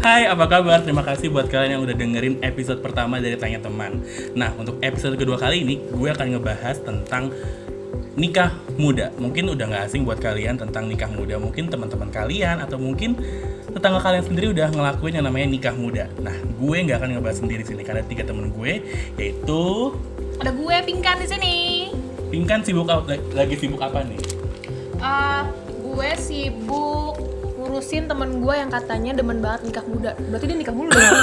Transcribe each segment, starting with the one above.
Hai, apa kabar? Terima kasih buat kalian yang udah dengerin episode pertama dari Tanya Teman. Nah, untuk episode kedua kali ini, gue akan ngebahas tentang nikah muda. Mungkin udah nggak asing buat kalian tentang nikah muda. Mungkin teman-teman kalian atau mungkin tetangga kalian sendiri udah ngelakuin yang namanya nikah muda. Nah, gue nggak akan ngebahas sendiri sini karena tiga temen gue yaitu Ada gue Pingkan di sini. Pinkan sibuk apa- lagi sibuk apa nih? Eh, gue sibuk ngurusin temen gue yang katanya demen banget nikah muda. Berarti dia nikah mulu dong.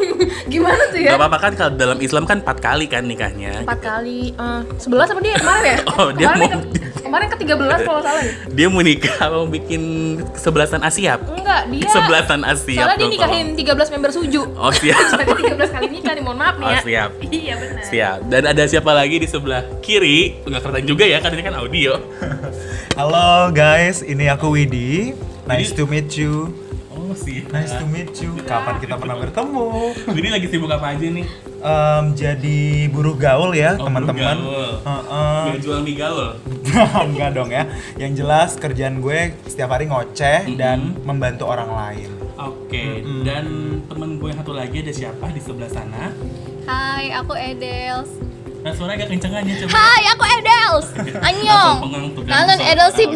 Gimana tuh ya? Gak apa-apa kan kalau dalam Islam kan empat kali kan nikahnya. Empat kali, eh, sebelas apa dia kemarin ya? Oh, dia kemarin mau- ke, kemarin ke 13 kalau nggak salah ya? Dia mau nikah mau bikin kesebelasan Asiap. Enggak, dia Kesebelasan Asiap. Soalnya dia dong, nikahin 13 member suju. Oh siap. Jadi 13 kali nikah nih, mohon maaf nih Oh ya. siap. Iya benar. Siap. Dan ada siapa lagi di sebelah kiri? Nggak kelihatan juga ya, kan ini kan audio. Halo guys, ini aku Widi. Nice Widi. to meet you. Oh siap. Nice to meet you. Kapan kita pernah bertemu? Ini lagi sibuk apa aja nih? Em, jadi buruh gaul ya Oh, teman-teman. Heeh. Biar jual mie gaul. Enggak dong ya. Yang jelas kerjaan gue setiap hari ngoceh dan Mm-mm. membantu orang lain. Oke, Mm-mm. dan temen gue yang satu lagi ada siapa di sebelah sana? Hai, aku Edels. Nah, suaranya agak kenceng aja coba. Hai, aku Edels. Kalian suara Edels audio.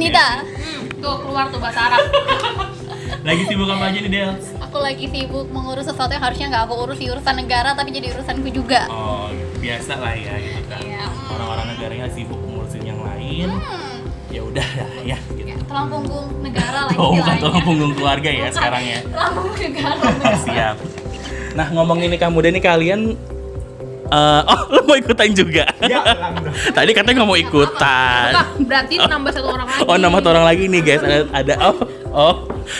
Tuh keluar tuh bahasa Arab. Lagi sibuk apa aja nih, Dels? Aku lagi sibuk mengurus sesuatu yang harusnya nggak aku urus di urusan negara tapi jadi urusanku juga. Oh, biasa lah ya gitu kan. Iya. Orang-orang negaranya sibuk ngurusin yang lain. Hmm. Ya udah ya gitu. Ya, tulang punggung negara lah Oh, bukan tulang punggung keluarga ya sekarang ya. Tulang punggung negara. Siap. Nah, ngomongin nikah muda nih kalian eh, oh, lo mau ikutan juga? Ya. Tadi katanya nggak mau ikutan. Berarti nambah satu orang lagi. Oh, nama satu orang lagi nih, guys. Ada ada oh, oh.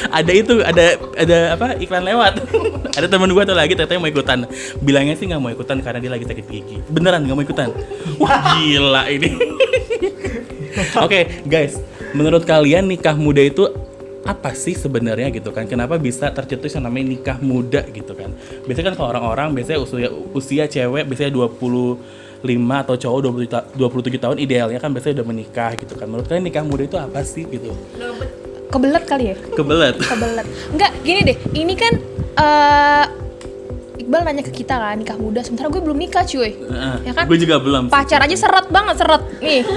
Ada itu, ada ada apa? Iklan lewat. ada temen gue tuh lagi ternyata yang mau ikutan. Bilangnya sih nggak mau ikutan karena dia lagi sakit gigi. Beneran nggak mau ikutan? Wah, gila ini. Oke, guys. Menurut kalian nikah muda itu apa sih sebenarnya gitu kan? Kenapa bisa tercetus yang namanya nikah muda gitu kan? Biasanya kan kalau orang-orang biasanya usia usia cewek biasanya 25 atau cowok 20 ta- 27 tahun idealnya kan biasanya udah menikah gitu kan. Menurut kalian nikah muda itu apa sih gitu? Kebelet kali ya? Kebelet. Kebelet. Enggak, gini deh. Ini kan eh Iqbal nanya ke kita kan nikah muda, sementara gue belum nikah cuy. Heeh. Ya kan? Gue juga belum. sih. Pacar aja seret banget seret nih.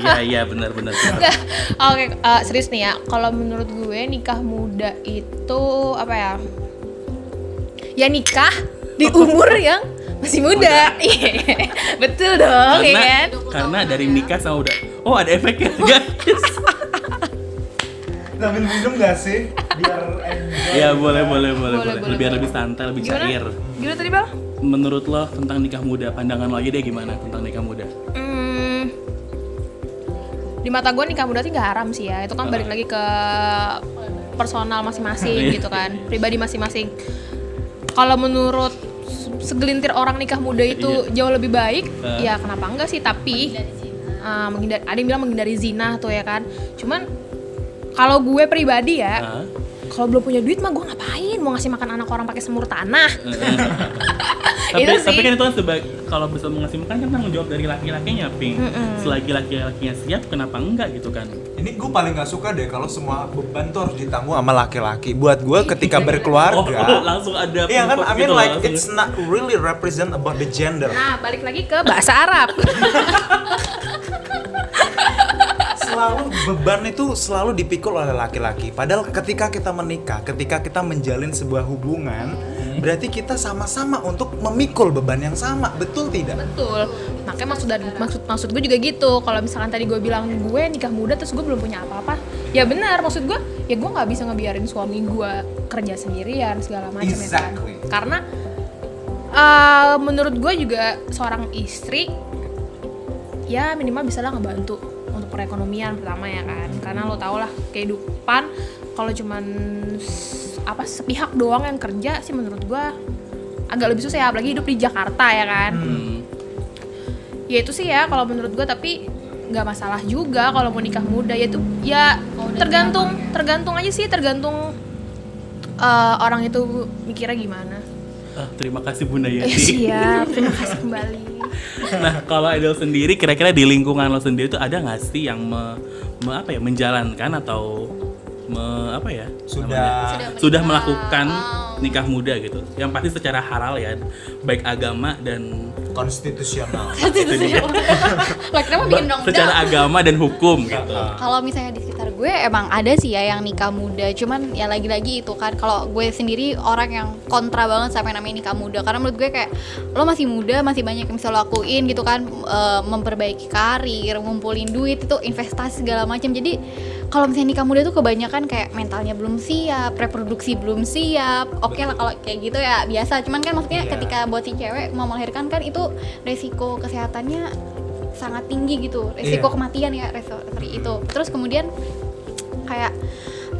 Iya iya benar benar. benar. Enggak. Oke, eh, serius nih ya. Kalau menurut gue nikah muda itu apa ya? Ya nikah di umur yang masih muda. Iya. Betul dong, ya karena kan? karena dari nikah sama udah. Oh ada efeknya guys. Sambil minum gak sih? Biar enjoy. Iya boleh boleh boleh Boleh, boleh. Biar lebih santai lebih Gimana? cair. Gimana tadi, Bang? Menurut lo tentang nikah muda pandangan lo aja deh gimana tentang nikah muda? Hmm, di mata gue nikah muda sih gak haram sih ya. Itu kan balik lagi ke personal masing-masing gitu kan, pribadi masing-masing. Kalau menurut se- segelintir orang nikah muda itu jauh lebih baik, Eh. ya kenapa enggak sih? Tapi uh, menghindar, ada yang bilang menghindari zina tuh ya kan. Cuman kalau gue pribadi ya, Hah? kalau belum punya duit mah gue ngapain mau ngasih makan anak orang pakai semur tanah? tapi Itu tapi sih. kan itu kan sebagai kalau bisa mengasih makan kan tanggung jawab dari laki-lakinya ping selagi laki-lakinya siap kenapa enggak gitu kan Ini gue paling gak suka deh kalau semua beban tuh harus ditanggung sama laki-laki. Buat gue ketika oh, berkeluarga, langsung ada Iya kan, I mean gitu like langsung. it's not really represent about the gender. Nah, balik lagi ke bahasa Arab. selalu beban itu selalu dipikul oleh laki-laki. Padahal ketika kita menikah, ketika kita menjalin sebuah hubungan, berarti kita sama-sama untuk memikul beban yang sama. Betul tidak? Betul. Makanya maksud dari maksud maksud gue juga gitu. Kalau misalkan tadi gue bilang gue nikah muda terus gue belum punya apa-apa, ya benar. Maksud gue, ya gue nggak bisa ngebiarin suami gue kerja sendirian segala macam ya kan. Exactly. Karena eh, menurut gue juga seorang istri ya minimal bisa lah ngebantu untuk perekonomian pertama ya kan. Karena lo tau lah kehidupan kalau cuman apa sepihak doang yang kerja sih menurut gua agak lebih susah ya apalagi hidup di Jakarta ya kan. Hmm. ya itu sih ya kalau menurut gue tapi nggak masalah juga kalau mau nikah muda. Ya itu ya tergantung tergantung aja sih tergantung eh, orang itu mikirnya gimana. Ah, terima kasih Bunda Yati. siap terima kasih kembali nah, kalau Idol sendiri kira-kira di lingkungan lo sendiri itu ada nggak sih yang me, me- apa ya menjalankan atau me- apa ya Sudah. namanya? Sudah melakukan Oh. nikah muda gitu yang pasti secara halal ya baik agama dan konstitusional. itu dia Lah kenapa bikin dong secara agama dan hukum gitu Kalau misalnya di sekitar gue emang ada sih ya yang nikah muda, cuman ya lagi-lagi itu kan kalau gue sendiri orang yang kontra banget sama yang namanya nikah muda karena menurut gue kayak lo masih muda, masih banyak yang bisa lo lakuin gitu kan e, memperbaiki karir, ngumpulin duit itu investasi segala macam. Jadi kalau misalnya nikah muda tuh kebanyakan kayak mentalnya belum siap, reproduksi belum siap. Oke lah kalau kayak gitu ya biasa, cuman kan maksudnya Iya. ketika buat si cewek mau melahirkan kan itu resiko kesehatannya sangat tinggi gitu resiko Iya. kematian ya resiko seperti itu terus kemudian kayak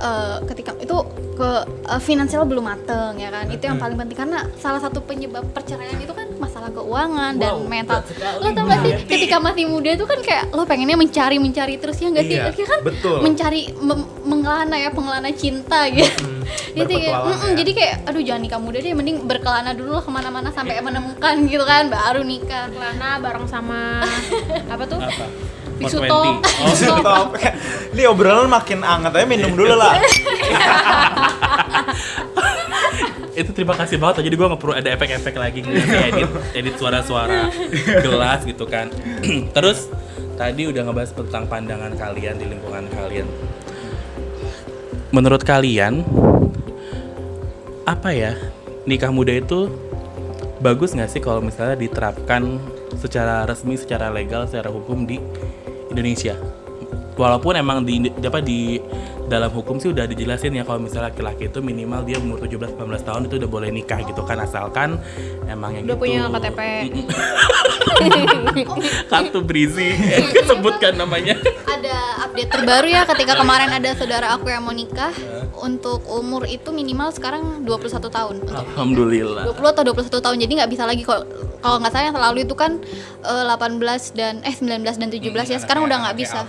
eh, ketika itu ke eh, finansial belum mateng ya kan? Itu yang paling penting. Karena salah satu penyebab perceraian itu kan masalah keuangan dan Wow, mental. berat sekali. lo tau gak sih ketika masih muda itu kan kayak lo pengennya mencari mencari terus ya nggak sih? Iya, Akhirnya kan? betul. mencari mem- mengelana ya pengelana cinta gitu. Jadi kayak, berpetualang mm-mm, ya. jadi kayak aduh jangan nikah muda deh mending berkelana dulu lah ke mana-mana sampai menemukan gitu kan baru nikah. Lana bareng sama apa tuh? apa Bisu 420. Tom. oh Stop. Ini obrolan makin hangat aja minum dulu lah. itu terima kasih banget jadi gue nggak perlu ada efek-efek lagi nggak edit edit suara-suara gelas gitu kan terus tadi udah ngebahas tentang pandangan kalian di lingkungan kalian menurut kalian apa ya nikah muda itu bagus nggak sih kalau misalnya diterapkan secara resmi secara legal secara hukum di Indonesia. Walaupun emang di apa di dalam hukum sih udah dijelasin ya kalau misalnya laki-laki itu minimal dia umur 17 18 tahun itu udah boleh nikah gitu kan asalkan emang yang Udah gitu. punya KTP. kartu berisi sebutkan namanya. Ada update terbaru ya ketika kemarin ada saudara aku yang mau nikah untuk umur itu minimal sekarang 21 tahun. Untuk alhamdulillah 20 atau 21 tahun jadi nggak bisa lagi. Kalau kalau nggak salah yang selalu itu kan eh, 18 dan eh 19 dan 17 ya sekarang udah nggak bisa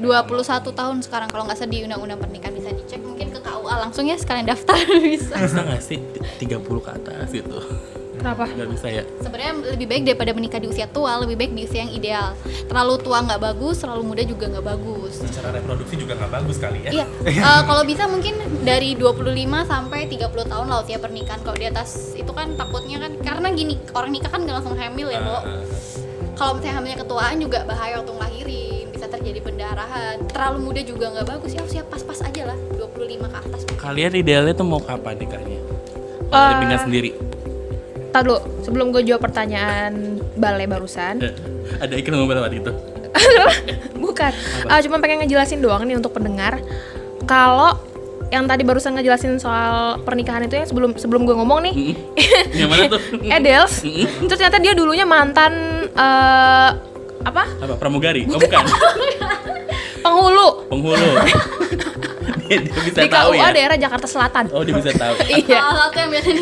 21 tahun sekarang. Kalau nggak salah di undang-undang pernikahan bisa dicek. Mungkin ke KUA langsung ya sekalian daftar bisa. Bisa nggak sih? 30 ke atas gitu. Kenapa? nggak bisa ya? Sebenarnya lebih baik daripada menikah di usia tua lebih baik di usia yang ideal. Terlalu tua nggak bagus terlalu muda juga nggak bagus. Secara reproduksi juga nggak bagus kali ya. Iya, eh, kalau bisa mungkin dari 25 sampai 30 tahun lah usia pernikahan. Kalau di atas itu kan takutnya kan karena gini, orang nikah kan nggak langsung hamil ya, Bo. Ah, ah. Kalau misalnya hamilnya ketuaan juga bahaya waktu ngelahirin, bisa terjadi pendarahan. Terlalu muda juga nggak bagus ya, usia pas-pas aja lah, 25 ke atas. kalian idealnya tuh mau kapan nikahnya kalau dari Pindah sendiri. Tar dulu, sebelum gue jawab pertanyaan Bale barusan. Ada iklan ngomong lewat itu? Bukan, Ah, cuma pengen ngejelasin doang nih untuk pendengar. Kalau yang tadi barusan ngejelasin soal pernikahan itu ya sebelum sebelum gue ngomong nih. Yang mana tuh? Edels Terus ternyata dia dulunya mantan eh, Apa? apa? Pramugari? Oh bukan. Penghulu. Penghulu. Dia, dia bisa Di tahu KUA ya. daerah Jakarta Selatan. Oh dia bisa tahu. Iya, Salah satu yang biasa ya.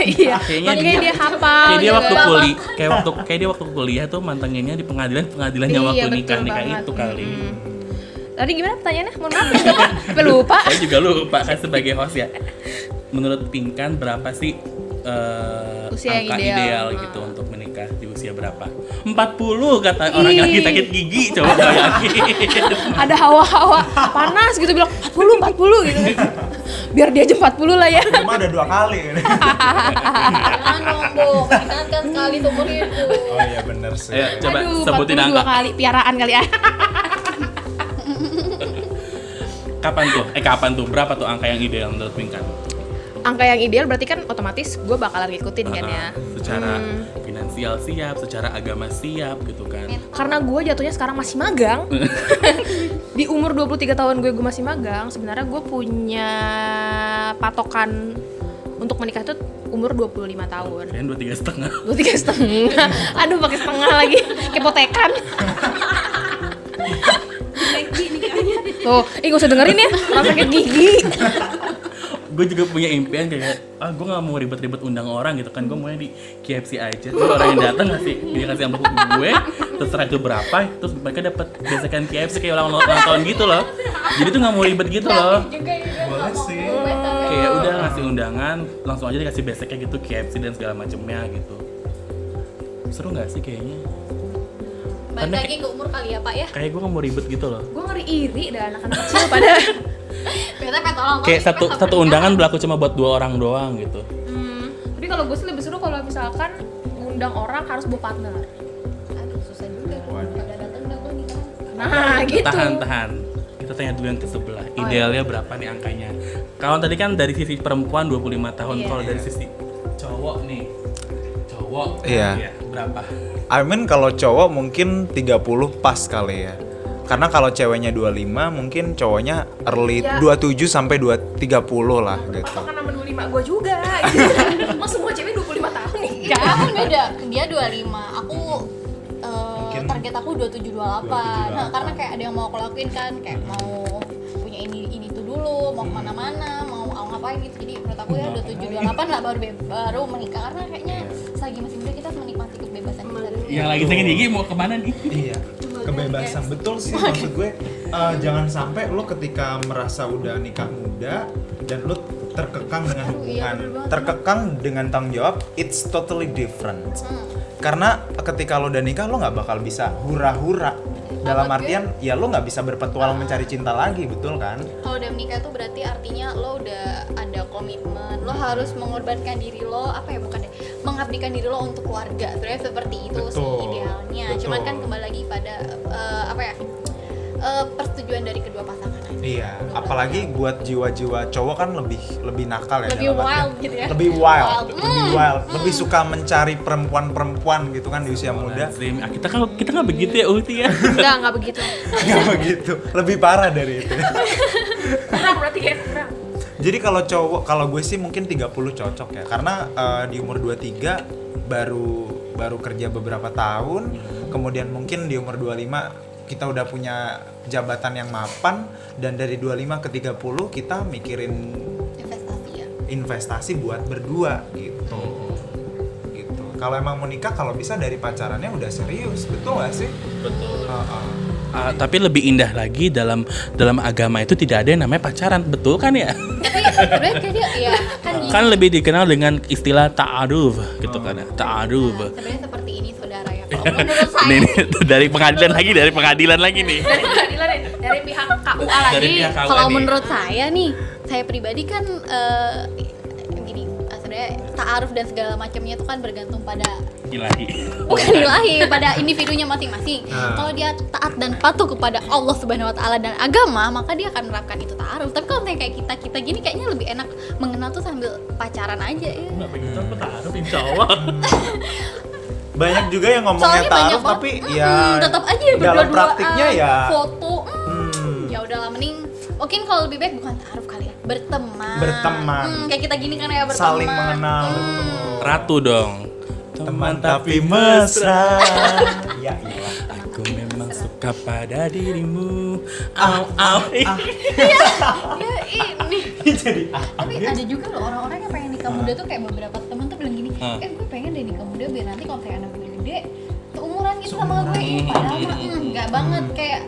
iya. Kayaknya Makanya dia- dia hafal kayak dia gitu. waktu kuliah kayak waktu kayak dia waktu kuliah tuh mantannya di pengadilan pengadilannya Iya, waktu betul nikah nikah itu kali. Tadi gimana pertanyaannya? Mohon maaf, lupa. Sampai lupa. saya juga lupa kan sebagai host ya. Menurut Pinkan berapa sih eh, Usia yang angka ideal. ideal, Hmm. gitu untuk menikah di usia berapa 40 kata orang yang sakit gigi coba bayangin Ada hawa-hawa panas gitu bilang 40 40 gitu. Biar dia aja 40 lah ya. Cuma ada dua kali. Jangan dong. Pernikahan kan sekali seumur hidup. Oh iya bener sih. Ayo, coba Aduh, sebutin 42 angka kali piaraan kali ya. kapan tuh eh kapan tuh berapa tuh angka yang ideal menurut Pinkan Angka yang ideal berarti kan otomatis gue bakalan ngikutin kan ya. Secara Hmm. finansial siap secara agama siap gitu kan Karena gue jatuhnya sekarang masih magang. Di umur 23 tahun gue gue masih magang, sebenarnya gue punya patokan untuk menikah itu umur 25 tahun. kalian dua tiga setengah Dua tiga setengah. Aduh pakai setengah lagi. Kepotekan. Tuh, ih gak usah dengerin ya, orang sakit gigi. Gue juga punya impian kayak ah gue nggak mau ribet-ribet undang orang gitu kan. Gue maunya di KFC aja. Terus orang yang datang ngasih dia kasih amplop gue terserah itu berapa terus mereka dapat gesekan KFC kayak ulang, ulang tahun gitu loh. Jadi tuh nggak mau ribet gitu loh. Juga Boleh sih. kayak udah ngasih undangan langsung aja dikasih beseknya gitu KFC dan segala macemnya gitu. Seru nggak sih kayaknya? Balik lagi ke umur kali ya pak ya? Kayak gue nggak mau ribet gitu loh. Gue ngeri iri dah anak-anak kecil pada tolong kayak satu satu undangan berlaku cuma buat dua orang doang gitu. Hmm, tapi kalau gue sih lebih seru kalau misalkan ngundang orang harus bawa partner. Aduh susah juga nah gitu. Tahan tahan. Kita tanya dulu yang ke sebelah idealnya berapa nih angkanya? Kalau tadi kan dari sisi perempuan 25 tahun Iya. kalau dari sisi cowok nih cowok Iya. ya, berapa? I mean kalau cowok mungkin 30 pas kali ya. Karena kalau ceweknya 25 mungkin cowoknya early Ya. 27 sampai 2 30 lah gitu. nama 25 gue juga gitu. Emang semua cewek 25 tahun nih Enggak, kan beda. Dia 25, aku eh, Mungkin target aku 27 28. Nah, karena kayak ada yang mau aku lakuin kan, kayak mau punya ini ini tuh dulu, mau ke mana-mana, mau mau ngapain gitu. Jadi menurut aku ya 27 28 lah baru baru menikah karena kayaknya selagi masih muda kita menikmati kebebasan kita dulu. yang lagi sakit gigi mau ke mana nih Iya, kebebasan betul sih maksud gue. eh, jangan sampai lo ketika merasa udah nikah muda dan lo terkekang dengan iya, hubungan, terkekang dengan tanggung jawab, it's totally different. Hmm. Karena ketika lo udah nikah lo nggak bakal bisa hura-hura. Dalam gue- artian ya lo nggak bisa berpetualang mencari cinta lagi, betul kan? Kalau udah menikah tuh berarti artinya lo udah ada komitmen, lo harus mengorbankan diri lo, apa ya bukan deh, mengabdikan diri lo untuk keluarga. Sebenarnya seperti itu sih idealnya. betul. Cuman kan kembali lagi pada eh, apa ya eh, persetujuan dari kedua pasangan aja. Iya, apalagi buat jiwa-jiwa cowok kan lebih lebih nakal ya. Lebih wild gitu ya. Lebih wild, Wild. lebih Mm, wild, lebih suka mencari perempuan-perempuan gitu kan di usia muda. Lazim. Ah, kita kan kita nggak begitu ya Uti ya enggak enggak begitu Gak begitu, lebih parah dari itu. kurang berarti ya kurang Jadi kalau cowok, kalau gue sih mungkin 30 cocok ya. Karena eh, di umur 23 baru baru kerja beberapa tahun, kemudian mungkin di umur 25 kita udah punya jabatan yang mapan dan dari 25 ke 30 kita mikirin Investasi ya. investasi buat berdua gitu. Gitu. Kalau emang mau nikah kalau bisa dari pacarannya udah serius betul gak sih? Betul. Heeh. Ah, tapi lebih indah lagi dalam dalam agama itu tidak ada yang namanya pacaran betul kan ya? Tapi sebenarnya kayak dia ya kan kan lebih dikenal dengan istilah ta'aruf gitu kan ya? Ta'aruf. Nah, sebenarnya seperti ini saudara Kalau menurut saya Nih, nih, dari pengadilan lagi dari pengadilan lagi nih. Dari pengadilan ya, dari pihak KUA lagi dari pihak KUA kalau nih. menurut saya nih saya pribadi kan eh, gini eh, sebenarnya taaruf dan segala macamnya itu kan bergantung pada ilahi. Bukan ilahi pada individunya masing-masing. Ah. kalau dia taat dan patuh kepada Allah subhanahu wa taala dan agama maka dia akan menerapkan itu taaruf. Tapi kalau misalnya kayak kita kita gini kayaknya lebih enak mengenal tuh sambil pacaran aja ya. Nggak begitu aku ta'aruf insya Allah banyak juga yang ngomongnya Soalnya taruh tapi Mm, ya tetap aja dalam berdua-duaan, praktiknya ya. foto. Mm, hmm, ya udahlah mending mungkin kalau lebih baik bukan taaruf kali ya berteman. Berteman. Hmm, kayak kita gini kan ya berteman. Saling mengenal. Hmm. ratu dong. Teman tapi mesra. ya iya. Aku memang suka pada dirimu. Au au. Ya ini. Jadi ah, tapi ada juga loh orang-orang yang pengen nikah muda tuh kayak beberapa temen Ah. eh gue pengen deh nikah muda biar nanti kalau kayak anak gue gede seumuran gitu sama gue. Ih, padahal mah enggak banget. Kayak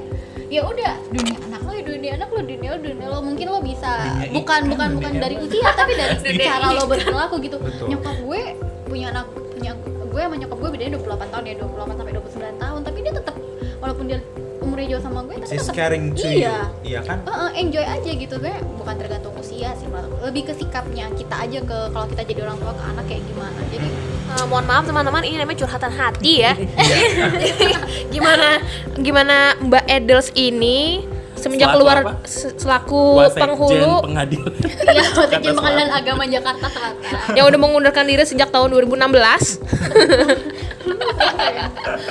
ya udah dunia anak lo ya dunia anak lo dunia lo dunia lo. Mungkin lo bisa Dunia bukan bukan bukan dari usia tapi dari Dunia cara lo berperilaku gitu. Betul. nyokap gue punya anak punya gue sama nyokap gue bedanya 28 tahun ya 28 sampai 29 tahun. Tapi dia tetap walaupun dia umurnya jauh sama gue tapi she's tetap caring to iya you. iya. Kan? Heeh, enjoy aja gitu gue bukan tergantung usia sih lebih ke sikapnya kita aja ke kalau kita jadi orang tua ke anak kayak gimana. Jadi Eh, mohon maaf teman-teman ini namanya curhatan hati ya. Gimana gimana Mbak Edels ini semenjak Selaku keluar apa? se- selaku Wasekjen penghulu pengadilan. Ya Kata Sekjen soal. Pengadilan Agama Jakarta Selatan. Yang udah mengundurkan diri sejak tahun 2016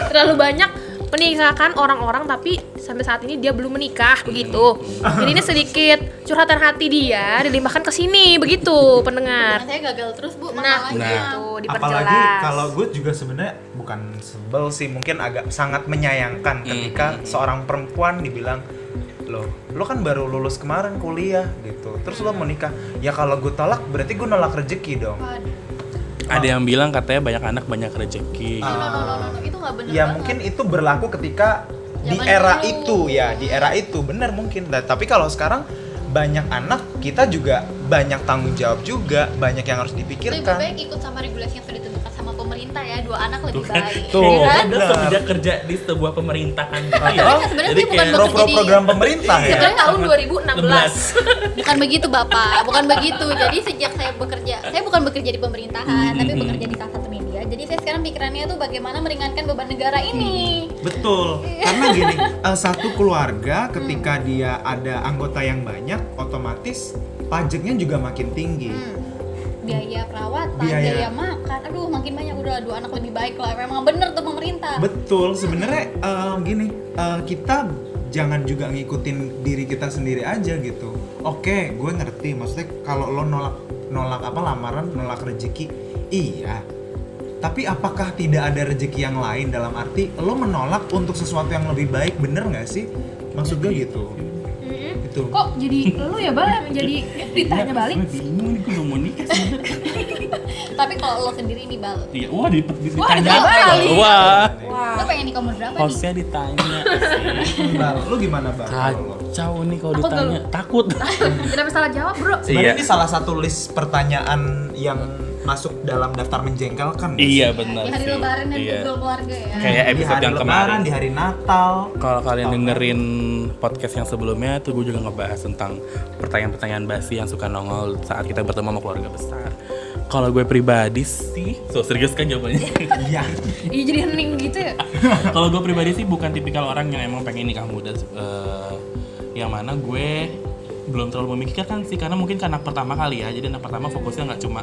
terlalu banyak menikahkan orang-orang tapi sampai saat ini dia belum menikah begitu. Jadi ini sedikit curhatan hati dia dilimpahkan ke sini begitu pendengar. Saya gagal terus bu nah gitu diperjelas. apalagi kalau gue juga sebenarnya bukan sebel sih mungkin agak sangat menyayangkan ketika seorang perempuan dibilang lo lo kan baru lulus kemarin kuliah gitu. Terus lo mau nikah. Ya kalau gue tolak berarti gue nolak rezeki dong. Waduh. Ada yang bilang katanya banyak anak banyak rezeki. No, no, no, no, no, itu nggak bener ya banget. mungkin itu berlaku ketika di Zaman era dulu. itu. ya di era itu. Bener mungkin. Nah, tapi kalau sekarang banyak anak kita juga banyak tanggung jawab juga. Banyak yang harus lebih dipikirkan. baik ikut sama regulasi yang sudah ditentukan pemerintah ya dua anak lebih Tuh baik Tuh. ya kan? Anda semenjak kerja di sebuah pemerintahan gitu ya. Iya, sebenarnya Jadi bukan Pro pro Jadi- program pemerintah ya. Sebenarnya tahun 2016. bukan begitu bapak bukan begitu jadi sejak saya bekerja saya bukan bekerja di pemerintahan tapi Hmm. bekerja di salah satu media jadi saya sekarang pikirannya tuh bagaimana meringankan beban negara ini Betul. Karena gini, eh, satu keluarga ketika dia ada anggota yang banyak, otomatis pajaknya juga makin tinggi. Hmm. Biaya perawatan Biaya. biaya. makan aduh makin banyak udah dua anak lebih baik lah memang bener tuh pemerintah Betul. Sebenarnya eh, gini, eh, kita jangan juga ngikutin diri kita sendiri aja gitu. Oke, gue ngerti. Maksudnya kalau lo nolak nolak apa lamaran, nolak rezeki, iya. Tapi apakah tidak ada rezeki yang lain dalam arti lo menolak untuk sesuatu yang lebih baik, bener nggak sih? Maksud gue gitu. Mm-mm. Itu. Kok jadi lu ya bal yang jadi ditanya balik? Gue bingung nih gue mau nikah tapi kalau lo sendiri nih bal Iya, wah di, di, Wah, ditanya. balik. Wah, Wah. lo pengen nikah umur berapa nih hostnya ditanya. sih. Bal, lu gimana bal? Kacau nih kalau ditanya. Takut. Kenapa salah jawab, Bro? Sebenarnya Iya. ini salah satu list pertanyaan yang masuk dalam daftar menjengkelkan. Iya benar di hari sih. lebaran dan Iya. kumpul keluarga ya Kayak Di episode hari yang lebaran, kemarin. di hari Natal. Kalau kalian dengerin podcast yang sebelumnya tuh gue juga ngebahas tentang pertanyaan-pertanyaan basi yang suka nongol saat kita bertemu sama keluarga besar. Kalau gue pribadi sih, so serius kan jawabannya. Iya. Iya jadi hening gitu ya. Kalau gue pribadi sih bukan tipikal orang yang emang pengen nikah muda. eh, yang mana gue belum terlalu memikirkan sih karena mungkin karena pertama kali ya. Jadi anak pertama fokusnya nggak cuma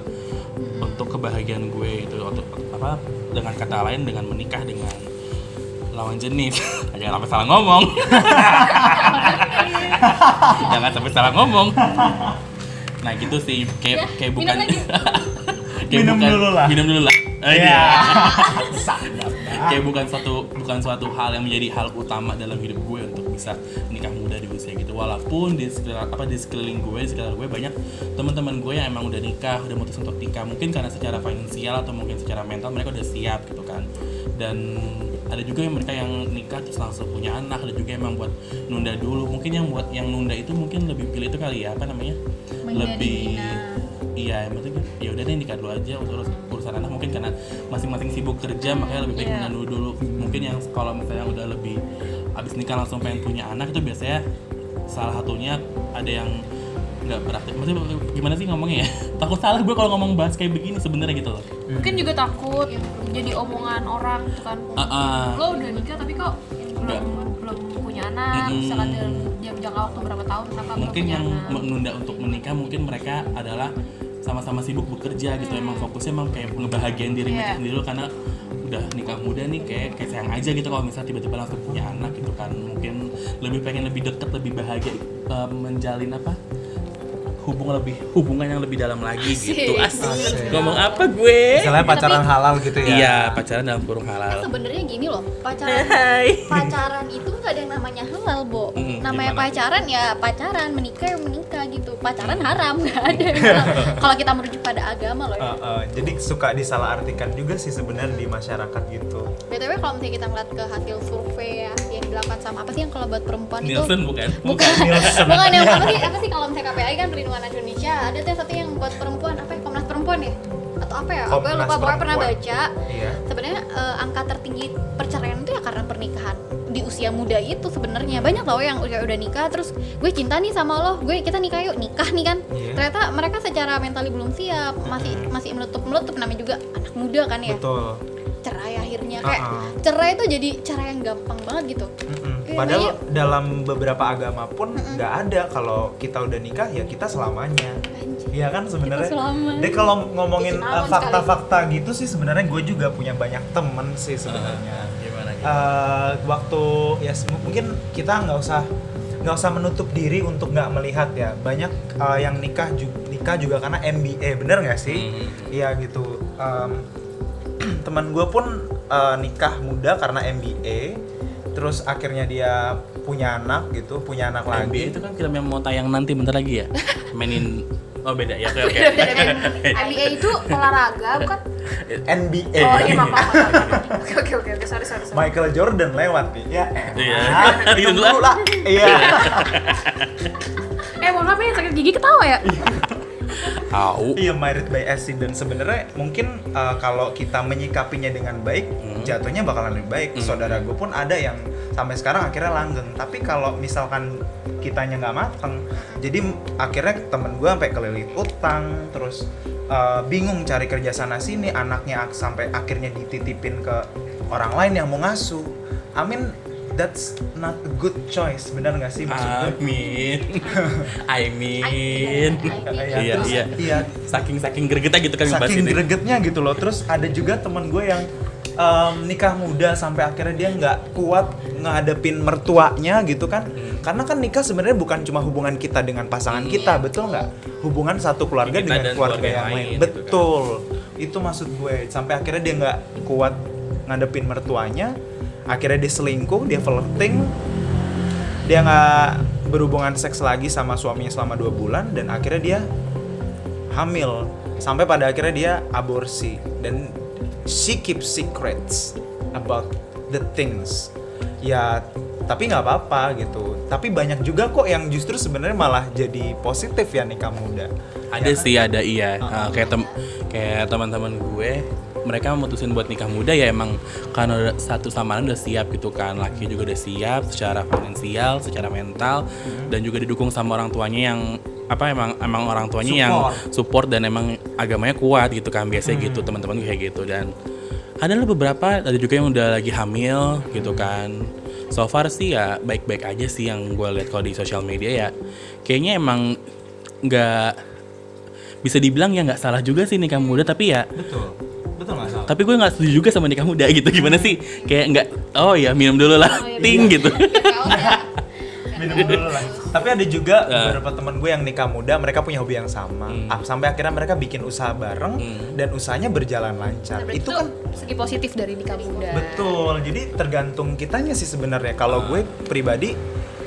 untuk kebahagiaan gue itu untuk apa dengan kata lain dengan menikah dengan lawan jenis. Jangan sampai salah ngomong. Jangan sampai salah ngomong. Nah gitu sih. Kayak Ya, kayak minum bukan kayak Minum bukan- dulu lah. minum dulu lah. Oh, Iya. iya. Kayak bukan suatu bukan suatu hal yang menjadi hal utama dalam hidup gue bisa nikah muda di usia gitu. Walaupun di sekitar apa di sekeliling gue di sekitar gue banyak teman-teman gue yang emang udah nikah udah mutus untuk nikah. Mungkin karena secara finansial atau mungkin secara mental mereka udah siap gitu kan. Dan ada juga yang mereka yang nikah terus langsung punya anak ada juga yang emang buat nunda dulu. Mungkin yang buat yang nunda itu mungkin lebih pilih itu kali ya apa namanya? Menjadi lebih minat. iya yang penting ya udah deh nikah dulu aja urus urusan anak. Mungkin karena masing-masing sibuk kerja makanya lebih baik Iya. menandu dulu. Mungkin yang kalau misalnya udah lebih abis nikah langsung pengen punya anak itu biasanya salah satunya ada yang nggak beraktif maksudnya gimana sih ngomongnya ya takut salah gue kalau ngomong bahas kayak begini sebenarnya gitu loh Mungkin juga takut jadi omongan orang gitu kan. Ah, ah. Lo udah nikah tapi kok belum belum punya anak, misalkan dalam jangka waktu berapa tahun kenapa mungkin yang anak? menunda untuk menikah mungkin mereka adalah sama-sama sibuk bekerja gitu emang fokusnya emang kayak ngebahagiain diri Iya. mereka sendiri dulu karena udah nikah muda nih kayak kayak sayang aja gitu kalau misalnya tiba-tiba langsung punya anak gitu kan. Mungkin lebih pengen lebih deket lebih bahagia eh, menjalin apa hubungan lebih hubungan yang lebih dalam lagi gitu. Asik, Asik. ngomong apa gue? Misalnya pacaran halal gitu ya. iya pacaran dalam kurung halal. Sebenarnya gini loh pacaran Hai. pacaran itu nggak ada yang namanya halal bo. Mm, namanya gimana? pacaran ya pacaran menikah ya menikah gitu. Pacaran haram nggak ada kalau kita merujuk pada agama loh ya. Uh, uh, jadi suka disalahartikan juga sih sebenarnya di masyarakat gitu. btw kalau misalnya kita ngeliat ke hasil survei ya yang dilakukan sama apa sih yang kalau buat perempuan itu? Nielsen bukan? Bukan. Nielsen. bukan yang apa sih apa sih kalau misalnya KPI kan perlindungan anak Indonesia ada tuh satu yang buat perempuan apa ya Komnas Perempuan ya? Atau apa ya? Gue lupa pokoknya pernah baca. Iya. sebenarnya eh, angka tertinggi perceraian itu ya karena pernikahan di usia muda itu sebenarnya. Banyak tau yang udah udah nikah terus gue cinta nih sama lo gue kita nikah yuk nikah nih kan. Iya. ternyata mereka secara mentali belum siap masih masih meletup meletup namanya juga anak muda kan ya. Betul. Cerai akhirnya kayak Uh-uh. cerai itu jadi cara yang gampang banget gitu Mm-mm. Iya, Padahal dalam beberapa agama pun nggak ada kalau kita udah nikah ya kita selamanya. Iya kan sebenarnya. Jadi kalau ngomongin uh, alon fakta-fakta gitu sih sebenarnya gue juga punya banyak temen sih sebenarnya. gimana gitu Eh, waktu ya mungkin kita nggak usah nggak usah menutup diri untuk nggak melihat ya banyak eh, yang nikah juga nikah juga karena MBA bener nggak sih Hmm. Iya gitu Em, teman gue pun eh, nikah muda karena MBA terus akhirnya dia punya anak gitu punya anak NBA lagi itu kan film yang mau tayang nanti bentar lagi ya mainin oh beda ya oke oke MBA itu olahraga bukan? NBA Oh iya maaf maaf. Oke oke oke oke sorry sorry. sorry. Michael Jordan lewat nih ya Iya. Minum dulu dulu lah iya Eh mohon maaf ya sakit gigi ketawa ya. Au. Iya married by accident sebenarnya mungkin uh, kalau kita menyikapinya dengan baik Hmm. jatuhnya bakalan lebih baik. Saudara gue pun ada yang sampai sekarang akhirnya langgeng. Tapi kalau misalkan kitanya nggak mateng, jadi akhirnya temen gue sampai kelilit utang, terus uh, bingung cari kerja sana sini, anaknya ak- sampai akhirnya dititipin ke orang lain yang mau ngasuh. I mean that's not a good choice, benar nggak sih maksud gue? Amin. I mean. Iya, terus- iya. iya Saking saking gregetnya gitu kan saking ini. gregetnya gitu loh terus ada juga teman gue yang em, nikah muda sampai akhirnya dia nggak kuat ngadepin mertuanya gitu kan Hmm. karena kan nikah sebenarnya bukan cuma hubungan kita dengan pasangan kita betul nggak hubungan satu keluarga Kita dengan keluarga, keluarga yang lain lain gitu kan. betul itu maksud gue sampai akhirnya dia nggak kuat ngadepin mertuanya akhirnya dia selingkuh dia flirting. Dia nggak berhubungan seks lagi sama suaminya selama dua bulan dan akhirnya dia hamil. Sampai pada akhirnya dia aborsi. Dan she keeps secrets about the things. Ya tapi nggak apa-apa gitu. Tapi banyak juga kok yang justru sebenarnya malah jadi positif ya nikah muda. Ada sih, ada iya. Uh, kayak tem kayak teman-teman gue, mereka memutusin buat nikah muda ya emang karena satu sama lain udah siap gitu kan. Laki juga udah siap secara finansial, secara mental dan juga didukung sama orang tuanya yang apa emang emang orang tuanya yang support. dan emang agamanya kuat gitu kan. Biasanya gitu teman-teman kayak gitu. Dan ada lah beberapa ada juga yang udah lagi hamil gitu kan. So far sih ya baik-baik aja sih yang gue lihat kalau di sosial media ya. Kayaknya emang nggak bisa dibilang ya nggak salah juga sih nikah muda tapi ya betul tapi gue nggak setuju juga sama nikah muda gitu. Gimana sih? Kayak nggak oh ya minum dulu lah. Ting gitu. Minum dulu lah. Tapi ada juga Ya. beberapa teman gue yang nikah muda mereka punya hobi yang sama. Ah, sampai akhirnya mereka bikin usaha bareng dan usahanya berjalan lancar. Berarti itu kan segi positif dari nikah muda. Betul, jadi tergantung kitanya sih sebenarnya. Kalau gue pribadi,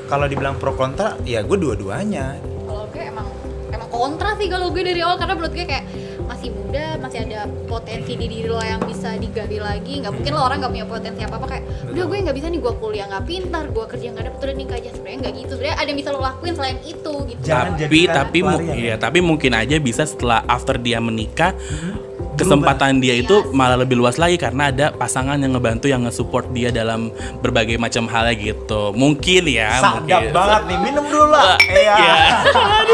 kalau dibilang pro kontra, ya gue dua-duanya. kalau gue emang emang kontra sih kalau gue dari awal karena menurut gue kayak masih muda masih ada potensi di diri lo yang bisa digali lagi. Nggak mungkin lo orang nggak punya potensi apa apa kayak udah gue nggak bisa nih gue kuliah nggak pintar gue kerja nggak dapet udah nikah aja sebenarnya nggak gitu. Sebenarnya ada yang bisa lo lakuin selain itu gitu. Jangan tapi tapi mu- pelarian ya. iya tapi mungkin aja bisa setelah after dia menikah kesempatan dia itu malah lebih luas lagi karena ada pasangan yang ngebantu yang nge-support dia dalam berbagai macam hal gitu. Mungkin ya Sadap mungkin. banget nih, minum dulu lah. Iya.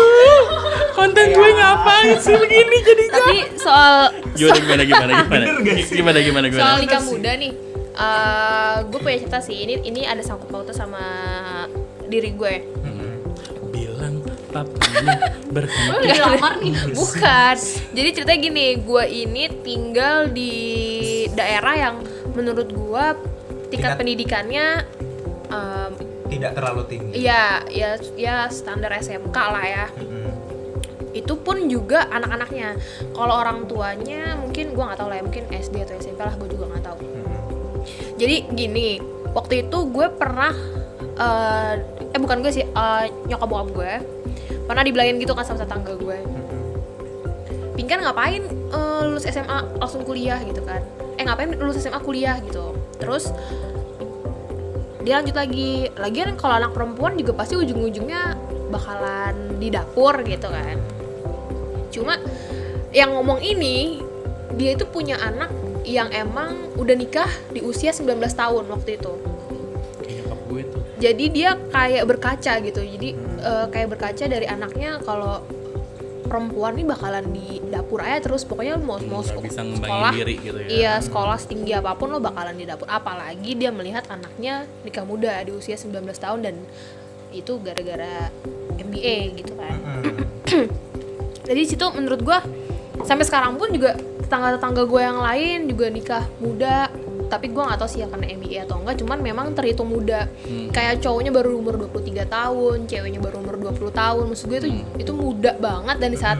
konten gue ngapain sih begini jadi Tapi soal gimana gimana gimana gimana gimana gimana gimana soal nikah muda nih, eh, gue punya cerita sih. Ini ini ada sangkut pautnya sama diri gue. bilang papanya berhenti udah lamar nih Bukan. Jadi ceritanya gini, gue ini tinggal di daerah yang menurut gue tingkat Tingkat- pendidikannya em, Tidak terlalu tinggi. ya ya ya standar SMK lah ya. Mm-mm. Itu pun juga anak-anaknya. Kalau orang tuanya mungkin gue nggak tahu lah ya, mungkin SD atau SMP lah gue juga nggak tahu. Mm-mm. Jadi gini, waktu itu gue pernah eh eh bukan gue sih, eh, nyokap bokap gue pernah dibilangin gitu kan sama tetangga gue. Pinkan ngapain eh, lulus SMA langsung kuliah gitu kan? Eh ngapain lulus SMA kuliah gitu? Terus dia lanjut lagi, lagian kalau anak perempuan juga pasti ujung-ujungnya bakalan di dapur gitu kan. Cuma yang ngomong ini dia itu punya anak yang emang udah nikah di usia 19 tahun waktu itu. Jadi dia kayak berkaca gitu. Jadi eh, kayak berkaca dari anaknya kalau perempuan nih bakalan di dapur aja terus pokoknya mau mau nggak bisa ngembangin sekolah diri gitu ya Iya, sekolah setinggi apa pun lo bakalan di dapur. Apalagi dia melihat anaknya nikah muda di usia 19 tahun dan itu gara-gara MBA gitu kan. Jadi situ menurut gua sampai sekarang pun juga tetangga-tetangga gue yang lain juga nikah muda tapi gua nggak tahu sih ya karena MBA atau enggak cuman memang terhitung muda. Kayak cowoknya baru umur 23 tahun ceweknya baru umur 20 tahun maksud gue itu itu muda banget dan di saat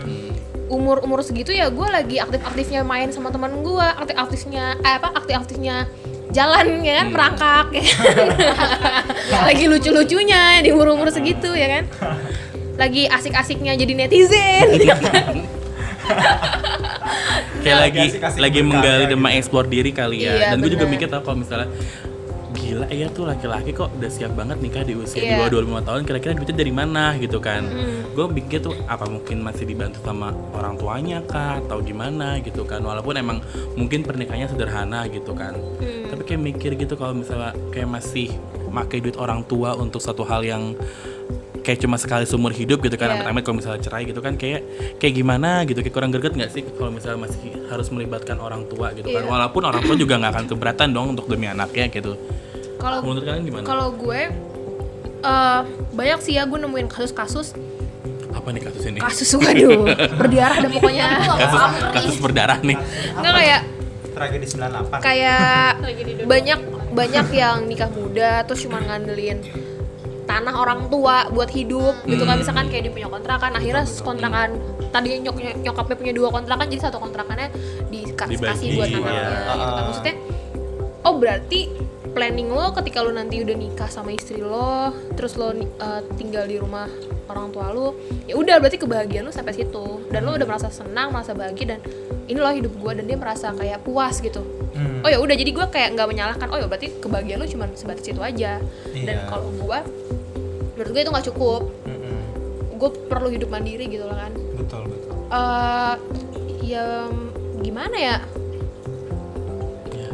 umur umur segitu ya gue lagi aktif aktifnya main sama teman gue aktif aktifnya eh, apa aktif aktifnya jalan ya kan merangkak ya kan? lagi lucu lucunya di umur umur segitu ya kan lagi asik asiknya jadi netizen ya kan? kayak lagi Lagi menggali gitu. dan mengeksplor diri kali ya Iya, dan gue juga mikir tau kalau misalnya gila ya tuh laki-laki kok udah siap banget nikah di usia di Iya. bawah 25 tahun kira-kira duitnya dari mana gitu kan Hmm. gue pikir tuh apa mungkin masih dibantu sama orang tuanya kah atau gimana gitu kan walaupun emang mungkin pernikahannya sederhana gitu kan Hmm. tapi kayak mikir gitu kalau misalnya kayak masih pakai duit orang tua untuk satu hal yang kayak cuma sekali seumur hidup gitu kan Iya. amit-amit kalau misalnya cerai gitu kan kayak kayak gimana gitu kayak kurang greget nggak sih kalau misalnya masih harus melibatkan orang tua gitu kan? Iya. walaupun orang tua juga nggak akan keberatan dong untuk demi anaknya gitu. Kalau menurut kalian gimana? kalau gue eh, banyak sih ya gue nemuin kasus-kasus. Apa nih kasus ini? Kasus waduh berdarah dan pokoknya. Kasus kasus berdarah nih. Nggak kayak Tragedi 98. kayak banyak banyak yang nikah muda terus cuma ngandelin tanah orang tua buat hidup gitu kan. Misalkan kayak dia punya kontrakan akhirnya kontrakan. tadinya nyok nyokapnya punya dua kontrakan jadi satu kontrakannya dikasih buat anaknya gitu kan. Ah. maksudnya oh berarti planning lo ketika lo nanti udah nikah sama istri lo terus lo eh, tinggal di rumah orang tua lo ya udah berarti kebahagiaan lo sampai situ dan lo udah merasa senang merasa bahagia dan ini loh hidup gue dan dia merasa kayak puas gitu Hmm. oh ya udah jadi gue kayak nggak menyalahkan oh ya berarti kebahagiaan lo cuma sebatas itu aja dan Iya. kalau gue menurut gue itu nggak cukup Mm-mm. gue perlu hidup mandiri gitu loh kan Betul betul. eh ya gimana ya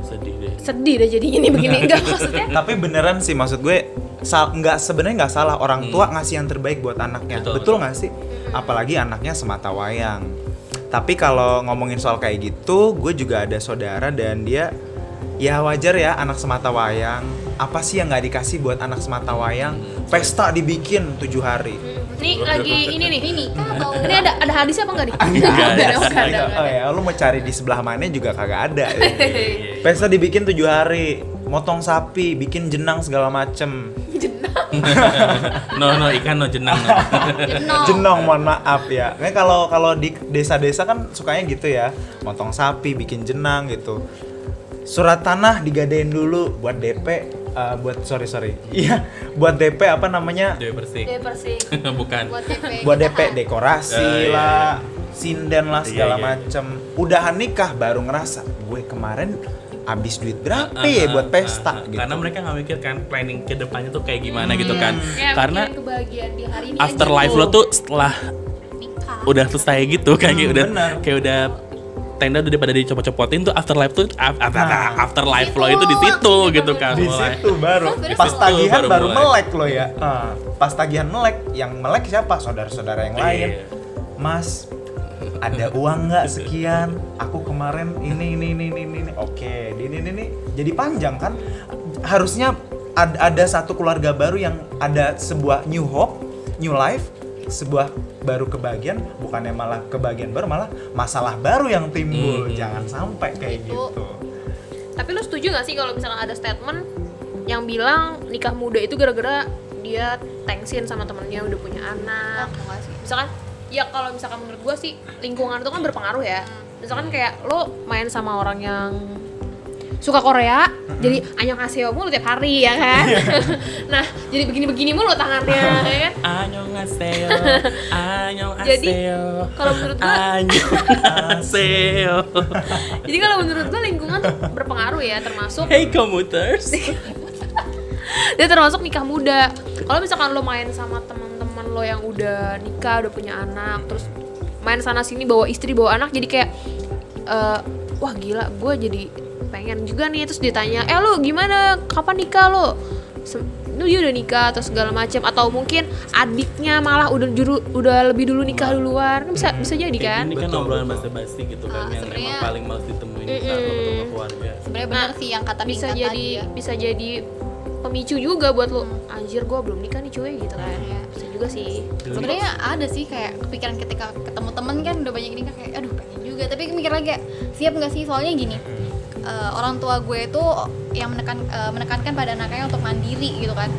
sedih deh sedih deh jadi ini begini enggak maksudnya Tapi beneran sih maksud gue sal nggak sebenarnya nggak salah orang tua ngasih yang terbaik buat anaknya. Betul, Betul nggak sih? Apalagi anaknya semata wayang. Tapi kalau ngomongin soal kayak gitu, gue juga ada saudara dan dia ya wajar ya anak semata wayang. Apa sih yang nggak dikasih buat anak semata wayang? Pesta dibikin tujuh hari. nih lagi ini nih ini kan ini ada ada hadisnya apa enggak nih Nggak ada. Oh ada. ya, lu mau cari di sebelah mana juga kagak ada. Pesta dibikin tujuh hari, motong sapi, bikin jenang segala macem. no no ikan no jenang no. Jenong. Jenong, mohon maaf ya. Kan kalau kalau di desa-desa kan sukanya gitu ya, motong sapi, bikin jenang gitu. Surat tanah digadein dulu buat DP, eh, buat sorry sorry, iya, buat DP apa namanya? Dewi bersih Dia bersih bukan buat DP Buat DP dekorasi Oh, iya, lah, sinden lah Iya, segala iya. macem. Udahan nikah baru ngerasa, gue kemarin habis duit berapa ya buat pesta ah. gitu. karena mereka nggak mikir kan planning ke depannya tuh kayak gimana gitu kan ya, karena kebahagiaan di hari ini afterlife lo tuh setelah nikah udah selesai gitu kayak Hmm, udah benar. kayak udah tenda udah pada dicopot-copotin tuh afterlife tuh af- af- Nah. afterlife lo itu di situ gitu kan di mulai. situ baru pas tagihan baru baru, melek lo ya Ah, pas tagihan melek yang melek siapa saudara-saudara yang lain Iya. mas ada uang nggak sekian aku kemarin ini ini ini ini ini oke ini ini ini jadi panjang kan harusnya ad- ada satu keluarga baru yang ada sebuah new hope new life sebuah baru kebahagiaan bukannya malah kebahagiaan baru malah masalah baru yang timbul Hmm. jangan sampai kayak Itu. gitu Tapi lu setuju gak sih kalau misalkan ada statement yang bilang nikah muda itu gara-gara dia thanksin sama temennya udah punya anak. Sih. Misalkan ya kalau misalkan menurut gua sih lingkungan itu kan berpengaruh ya. Misalkan kayak lo main sama orang yang suka Korea, jadi annyeonghaseyo mulu tiap hari ya kan. nah, jadi begini-begini mulu tangannya ya kan. Annyeonghaseyo, annyeonghaseyo. Jadi, kalau menurut gua- annyeonghaseyo. Jadi kalau menurut gua lingkungan tuh berpengaruh ya termasuk Hey commuters. dia termasuk nikah muda kalau misalkan lo main sama teman-teman lo yang udah nikah udah punya anak terus main sana sini bawa istri bawa anak jadi kayak eh, wah gila gue jadi pengen juga nih. Terus ditanya eh lo gimana? Kapan nikah lo? Lu dia udah nikah atau segala macam atau mungkin adiknya malah udah juru, udah lebih dulu nikah duluan. Kan bisa bisa jadi kan? Ini kan obrolan betul. basa-basi gitu kan Ah, yang emang paling males ditemuin saat lo ketemu keluarga. sebenarnya benar sih yang kata bisa jadi tadi ya. bisa jadi pemicu juga buat lo. Anjir gue belum nikah nih cuy gitu kan. Iya. bisa juga sih. Sebenarnya ada sih kayak kepikiran ketika ketemu temen kan udah banyak nikah kayak aduh pengen juga. Tapi mikir lagi siap nggak sih? Soalnya gini eh, orang tua gue itu yang menekan eh, menekankan pada anaknya untuk mandiri gitu kan.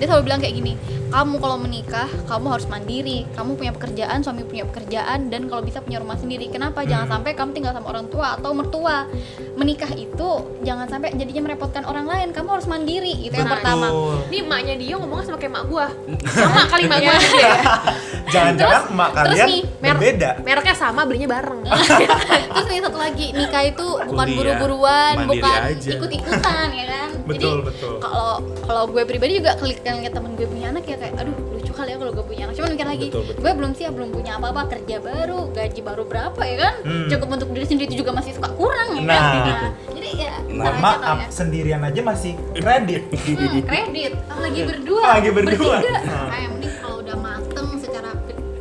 Dia selalu bilang kayak gini kamu kalau menikah kamu harus mandiri. Kamu punya pekerjaan suami punya pekerjaan dan kalau bisa punya rumah sendiri. Kenapa? Jangan sampai kamu tinggal sama orang tua atau mertua. Menikah itu jangan sampai jadinya merepotkan orang lain. Kamu harus mandiri. Itu yang Betul. pertama. Ini emaknya dia ngomongnya sama kayak emak gua. Sama kali emak gua. Juga ya. Jangan-jangan Terus- emak terus kalian nih, Mer- berbeda. Mereknya sama, belinya bareng. terus nih satu lagi. Nikah itu bukan buru-buruan bukan ikut-ikutan ya kan? Betul, jadi betul. kalau kalau gue pribadi juga klik temen gue punya anak ya kayak aduh lucu kali ya kalau gue punya anak cuman mikir lagi Betul, betul. gue belum siap belum punya apa-apa kerja baru gaji baru berapa ya kan Hmm. cukup untuk diri sendiri itu juga masih suka kurang ya Nah. kan jadi ya ntar aja Maaf ya. sendirian aja masih kredit. Hmm, kredit lagi berdua Lagi berdua. bertiga Nah. kayak mending kalau udah mateng secara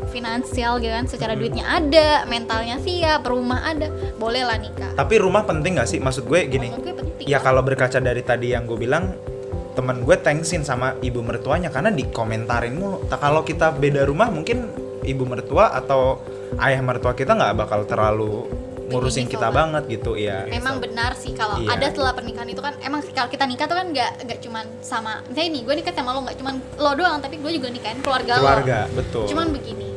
finansial gitu kan secara duitnya ada mentalnya siap rumah ada boleh lah nikah Tapi rumah penting gak sih? Maksud gue gini. Menurut gue penting Ya kalau berkaca dari tadi yang gue bilang temen gue thanksin sama ibu mertuanya karena dikomentarin mulu. Tak kalau kita beda rumah mungkin ibu mertua atau ayah mertua kita nggak bakal terlalu ngurusin kita banget gitu ya. Emang benar sih kalau Iya. ada setelah pernikahan itu kan emang sih kalau kita nikah tuh kan nggak nggak cuman sama misalnya nih gue nikah sama lo nggak cuman lo doang tapi gue juga nikahin keluarga, Keluarga, lo betul. cuman begini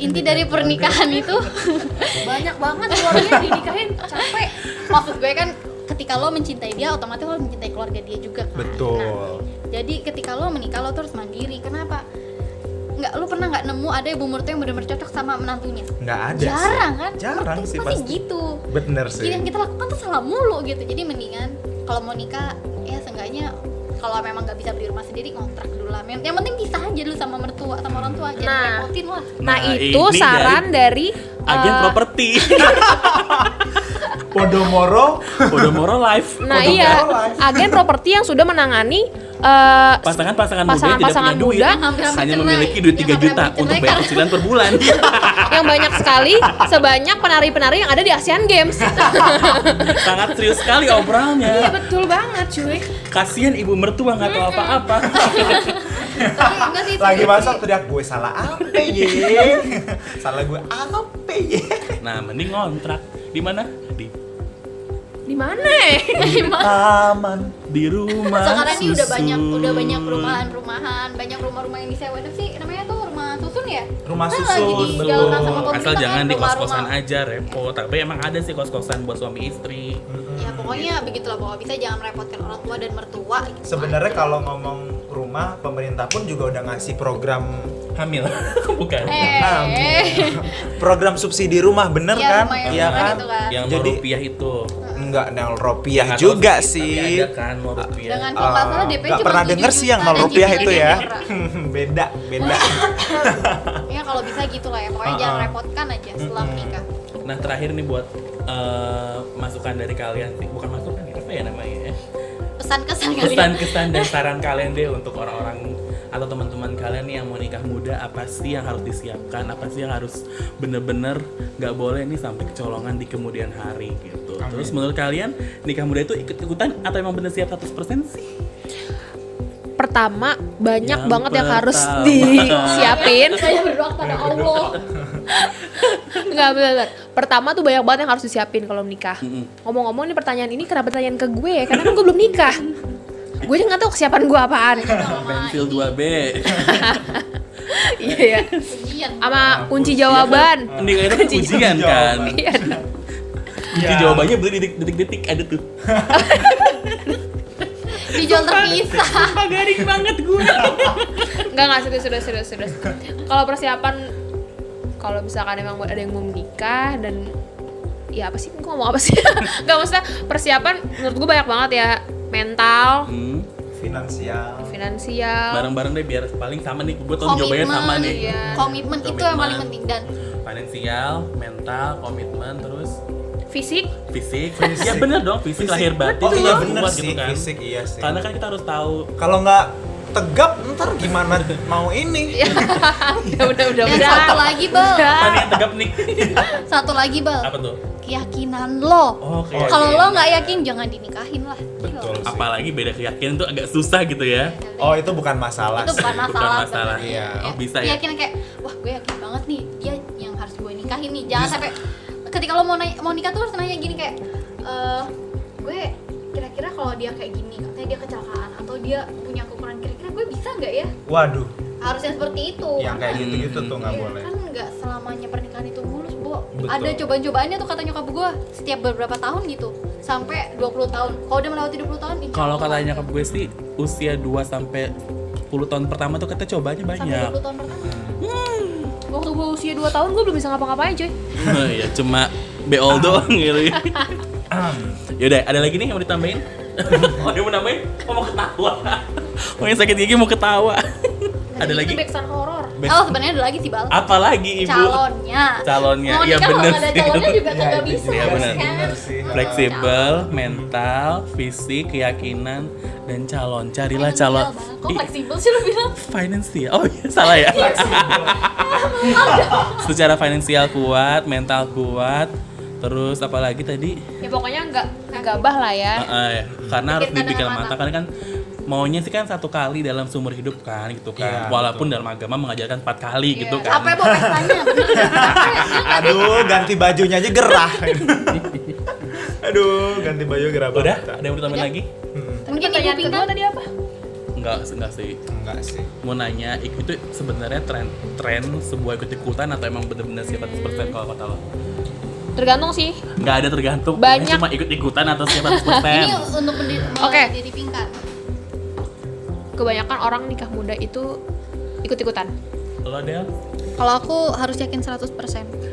inti dari pernikahan itu Banyak banget keluarganya dinikahin, capek. maksud gue kan ketika lo mencintai dia otomatis lo mencintai keluarga dia juga kan Betul. Nah, jadi ketika lo menikah lo tuh harus mandiri kenapa nggak lo pernah nggak nemu ada ibu mertua yang benar-benar cocok sama menantunya nggak ada sih. jarang kan Jarang sih pasti pasti. gitu Bener sih. Jadi yang kita lakukan tuh salah mulu gitu jadi mendingan kalau mau nikah ya seenggaknya kalau memang nggak bisa beli rumah sendiri kontrak dulu lah yang yang penting pisah aja dulu sama mertua sama orang tua jangan Nah. repotin lah Nah, Nah, itu saran dari, Agen eh, properti. Podomoro Podomoro Live. Nah Untuk iya, live. agen properti yang sudah menangani eh, Pasangan-pasangan muda yang tidak Pasangan-pasangan punya duit, muda Hampir-hampir hanya memiliki duit 3 Yang juta untuk bayar cicilan per bulan. yang banyak sekali sebanyak penari-penari yang ada di Asian Games. Sangat serius sekali Iya obrolnya. betul banget cuy. Kasihan ibu mertua nggak tahu apa-apa. Tapi enggak sih lagi masak teriak gue salah apa ye salah gue apa ye Nah, mending ngontrak. Di mana? Di Di mana? aman di rumah. sekarang ini udah susun. banyak udah banyak perumahan-perumahan banyak rumah-rumah yang disewa itu sih namanya tuh rumah susun ya Rumah Kan susun, lagi sama Asal jangan kan, di kos-kosan aja repot. Tapi emang ada sih kos-kosan buat suami istri. ya pokoknya begitulah pokoknya bisa jangan merepotkan orang tua dan mertua gitu sebenarnya kalau ngomong rumah pemerintah pun juga udah ngasih program Hamil. Bukan. eh program subsidi rumah bener Iya, kan rumah yang iya kan itu kan. Yang Jadi- rupiah itu. Enggak nol rupiah Nggak juga Tapi sih ada kan mau rupiah. dengan kalau nggak salah Eh, DP nggak cuma pernah 7 denger sih yang nol dan rupiah cicilannya itu ya beda beda ya kalau bisa gitu lah ya pokoknya jangan Uh-uh. repotkan aja setelah menikah Nah terakhir nih buat eh, masukan dari kalian sih, bukan masukan ya, apa ya namanya ya? pesan-kesan kali ya. Kesan-kesan dan saran kalian deh untuk orang-orang atau teman-teman kalian nih yang mau nikah muda apa sih yang harus disiapkan, apa sih yang harus bener-bener nggak boleh nih sampai kecolongan di kemudian hari gitu. Amin. Terus menurut kalian nikah muda itu ikut-ikutan atau emang bener siap 100% sih? Pertama, banyak Yang banget yang harus pertama. disiapin. saya berdoa kepada Allah Enggak benar. Pertama tuh banyak banget yang harus disiapin kalau menikah. Ngomong-ngomong nih pertanyaan ini kenapa pertanyaan ke gue ya? Karena kan gue belum nikah. Gue aja nggak tahu kesiapan gue apaan. Pensil 2B. Iya ya. Sama kunci jawaban. Nikah itu kan Kunci ujian kan. Iya. Kunci Ya. jawabannya beli di detik-detik ada tuh. dijual terpisah Sumpah garing banget gue. Enggak enggak serius serius serius serius. Kalau persiapan kalau misalkan emang buat ada yang mau menikah dan ya apa sih? Gue ngomong apa sih? Enggak maksudnya persiapan menurut gue banyak banget ya mental, Hmm. finansial finansial. Bareng-bareng deh biar paling sama nih. Gue tau jawabannya sama nih. iya. komitmen itu yang paling Komitmen. penting dan Finansial, mental, komitmen, terus Fisik, fisik. Fisik. Ya bener dong, fisik, lahir batin. oh iya kuat bener gitu sih kan. fisik iya sih Karena kan kita harus tahu kalau nggak tegap ntar gimana mau ini udah udah udah yang udah. satu lagi bal nih yang tegap nih. satu lagi bal apa tuh? keyakinan lo Oh, keyakinan. kalau lo nggak yakin jangan dinikahin lah Betul. sih. Apalagi beda keyakinan tuh agak susah gitu ya. oh itu bukan masalah itu bukan masalah, Bukan masalah, iya. Oh, bisa ya? keyakinan kayak wah gue yakin banget nih dia yang harus gue nikahin nih jangan sampai ketika lo mau naik mau nikah tuh harus nanya gini kayak eh gue kira-kira kalau dia kayak gini katanya dia kecelakaan atau dia punya kekurangan kira-kira gue bisa nggak ya? Waduh. Harusnya seperti itu. Yang kayak gitu-gitu tuh nggak Iya, boleh. kan nggak selamanya pernikahan itu mulus bu Betul. ada cobaan-cobaannya tuh kata nyokap gue setiap beberapa tahun gitu. Sampai 20 tahun. Kalau udah melewati 20 tahun Kalau Allah. kata nyokap gue sih usia 2 sampai 10 tahun pertama tuh kita cobanya sampai banyak. 20 tahun pertama. Waktu gue usia 2 tahun gue belum bisa ngapa-ngapain cuy ya cuma beol doang gitu ya. Yaudah, ada lagi nih yang mau ditambahin? oh, yang mau nambahin? Oh, mau ketawa. Oh, yang sakit gigi mau ketawa. ada lagi? Itu backsound horor Best- oh sebenarnya ada lagi sih bal Apa lagi, Ibu? calonnya Calonnya, iya kalau bener sih. calonnya juga Iya, kagak itu bisa juga kan? bener. Fleksibel, mental, fisik, keyakinan, dan calon. Carilah calon. Kok fleksibel sih lu bilang Finansial. Oh iya, salah ya. Secara finansial kuat, mental kuat, terus apalagi tadi? Ya pokoknya nggak gabah lah ya ah, ya. karena harus Pikirkan dipikir dengan matang karena kan maunya sih kan satu kali dalam seumur hidup kan gitu kan. Iya, Walaupun dalam agama mengajarkan empat kali gitu kan. apa mau pestanya bener aduh ganti bajunya aja gerah aduh ganti baju gerah Udah, banget. ada yang mau ditambahin lagi? mungkin ibu Pertanyaan kedua tadi apa? Enggak, enggak sih. enggak sih Mau nanya, itu sebenarnya tren tren sebuah ikut ikutan atau emang bener-bener siapa persen kalau kata lo? Tergantung sih Nggak ada tergantung. Banyak. Cuma ikut ikutan atau siapa persen. ini untuk Oke. jadi pingkan Kebanyakan orang nikah muda itu ikut-ikutan Lo Del? kalau aku harus yakin 100%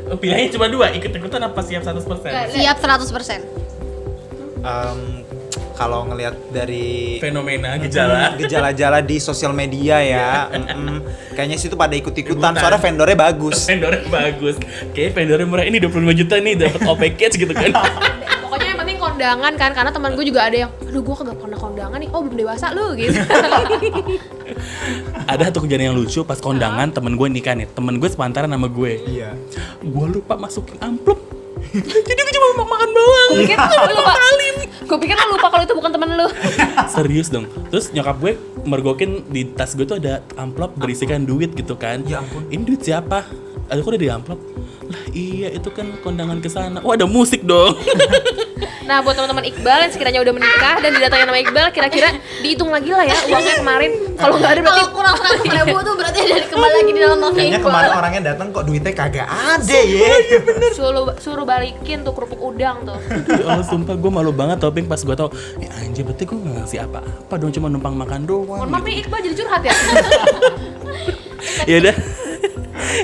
Oh, Pilihannya cuma dua, ikut ikutan apa siap 100%? siap 100% Em, kalau ngelihat dari Fenomena gejala. gejala-gejala di sosial media ya mm-mm. kayaknya sih itu pada ikut-ikutan Ikutan. soalnya vendornya bagus vendornya bagus. Kayaknya vendornya murah ini 25 juta nih dapat all package gitu kan. Pokoknya yang penting kondangan kan Karena teman gue juga ada yang Aduh gue kagak pernah kondangan nih Oh belum dewasa lu gitu ada satu kejadian yang lucu pas kondangan temen gue nikah nih. Temen gue sepantaran sama gue. iya Gue lupa masukin amplop. Jadi gue cuma mau makan bawang. Gue pikir lu lupa Gue pikir lu lupa kalau itu bukan temen lu Serius dong. Terus nyokap gue mergokin di tas gue tuh ada amplop berisikan duit gitu kan. Ya ampun. Ini duit siapa? Ada kok udah di amplop. Lah iya itu kan kondangan ke sana. Oh ada musik dong. Nah buat teman-teman Iqbal yang sekiranya udah menikah Dan didatangin nama Iqbal Kira-kira dihitung lagi lah ya Uangnya kemarin. Kalau nggak ada berarti kalau kurang 100 ribu tuh berarti dari kembali lagi di dalam kayaknya Iqbal. kemarin orangnya datang kok duitnya kagak ada ya. suruh, suruh balikin tuh kerupuk udang tuh. Allah sumpah gue malu banget toping pas gue tau ya anjir berarti gue gak ngasih apa-apa dong cuma numpang makan doang Mohon maaf nih Iqbal jadi curhat ya? Ya udah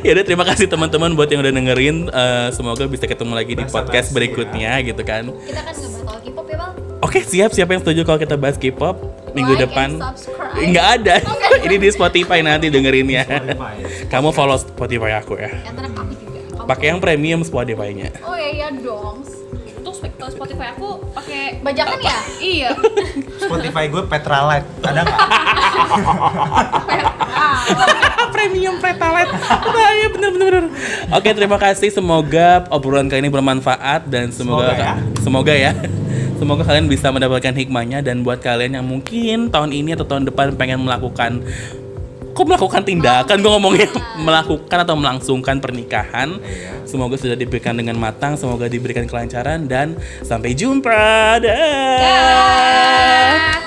ya udah terima kasih teman-teman buat yang udah dengerin. Eh, semoga bisa ketemu lagi di Basa-basi podcast ya. berikutnya gitu kan. Kita kan ngebahas soal K-pop ya bang. oke siap siapa yang setuju kalau kita bahas K-pop? Minggu Like depan. nggak ada. Ini di Spotify nanti dengerinnya. Kamu follow Spotify aku ya. Pakai yang premium Spotify-nya. Oh iya iya dong. Kalau Spotify aku pakai Bajakan ya? Iya. Spotify gue Petralite ada nggak? Premium Pretalet bahaya bener bener bener. Oke terima kasih. Semoga obrolan kali ini bermanfaat dan semoga Semoga ya. semoga ya. Semoga kalian bisa mendapatkan hikmahnya dan buat kalian yang mungkin tahun ini atau tahun depan pengen melakukan kok melakukan tindakan? Gue ngomongnya melakukan atau melangsungkan pernikahan. Semoga sudah diberikan dengan matang semoga diberikan kelancaran dan sampai jumpa. Dah. Dah.